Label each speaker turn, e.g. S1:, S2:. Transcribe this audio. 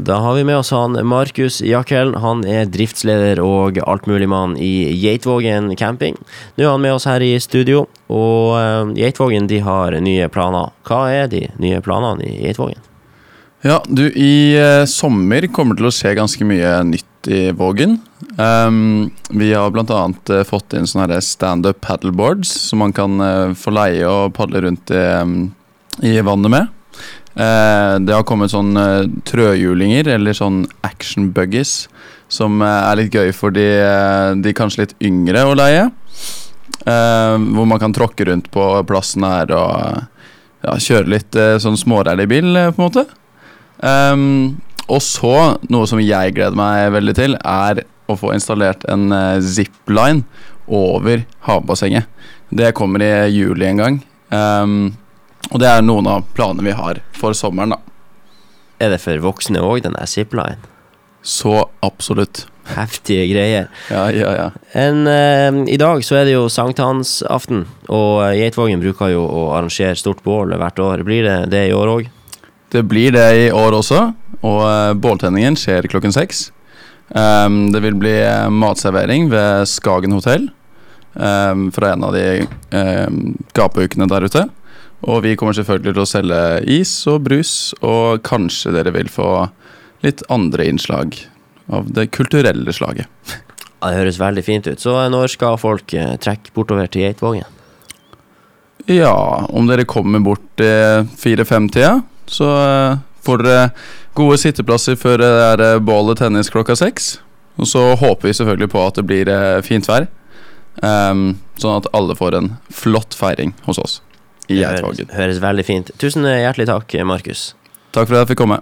S1: Da har vi med oss han Markus Jakkel. Han er driftsleder og altmuligmann i Geitvågen camping. Nå er han med oss her i studio, og uh, Geitvågen de har nye planer. Hva er de nye planene i Geitvågen?
S2: Ja, du, i eh, sommer kommer det til å skje ganske mye nytt i Vågen. Um, vi har bl.a. Eh, fått inn sånne standup paddleboards som man kan eh, få leie og padle rundt i, um, i vannet med. Uh, det har kommet sånn uh, trøhjulinger, eller sånn action buggies, som uh, er litt gøy for de, de, kanskje litt yngre å leie. hvor man kan tråkke rundt på plassen her og ja, kjøre litt sånn smårallybil, på en måte. Um, og så, noe som jeg gleder meg veldig til, er å få installert en zipline over havbassenget. Det kommer i juli en gang. Um, og det er noen av planene vi har for sommeren, da.
S1: Er det for voksne òg, den der zipline?
S2: Så absolutt.
S1: Heftige greier.
S2: Ja, ja, ja.
S1: En, uh, I dag så er det jo sankthansaften, og Geitvågen bruker jo å arrangere stort bål hvert år. Blir det det i år òg?
S2: Det blir det i år også, og uh, båltenningen skjer klokken seks. Um, det vil bli uh, matservering ved Skagen hotell um, fra en av de um, gapeukene der ute. Og vi kommer selvfølgelig til å selge is og brus, og kanskje dere vil få litt andre innslag av det kulturelle slaget.
S1: Ja, det høres veldig fint ut. Så når skal folk uh, trekke bortover til Geitvågen?
S2: Ja, om dere kommer bort eh, fire-fem-tida, så uh, får dere gode sitteplasser før det er bål og tennis klokka seks. Og så håper vi selvfølgelig på at det blir fint vær. Um, sånn at alle får en flott feiring hos oss i.
S1: Høres, høres veldig fint Tusen hjertelig takk, Markus.
S2: Takk for at jeg fikk komme.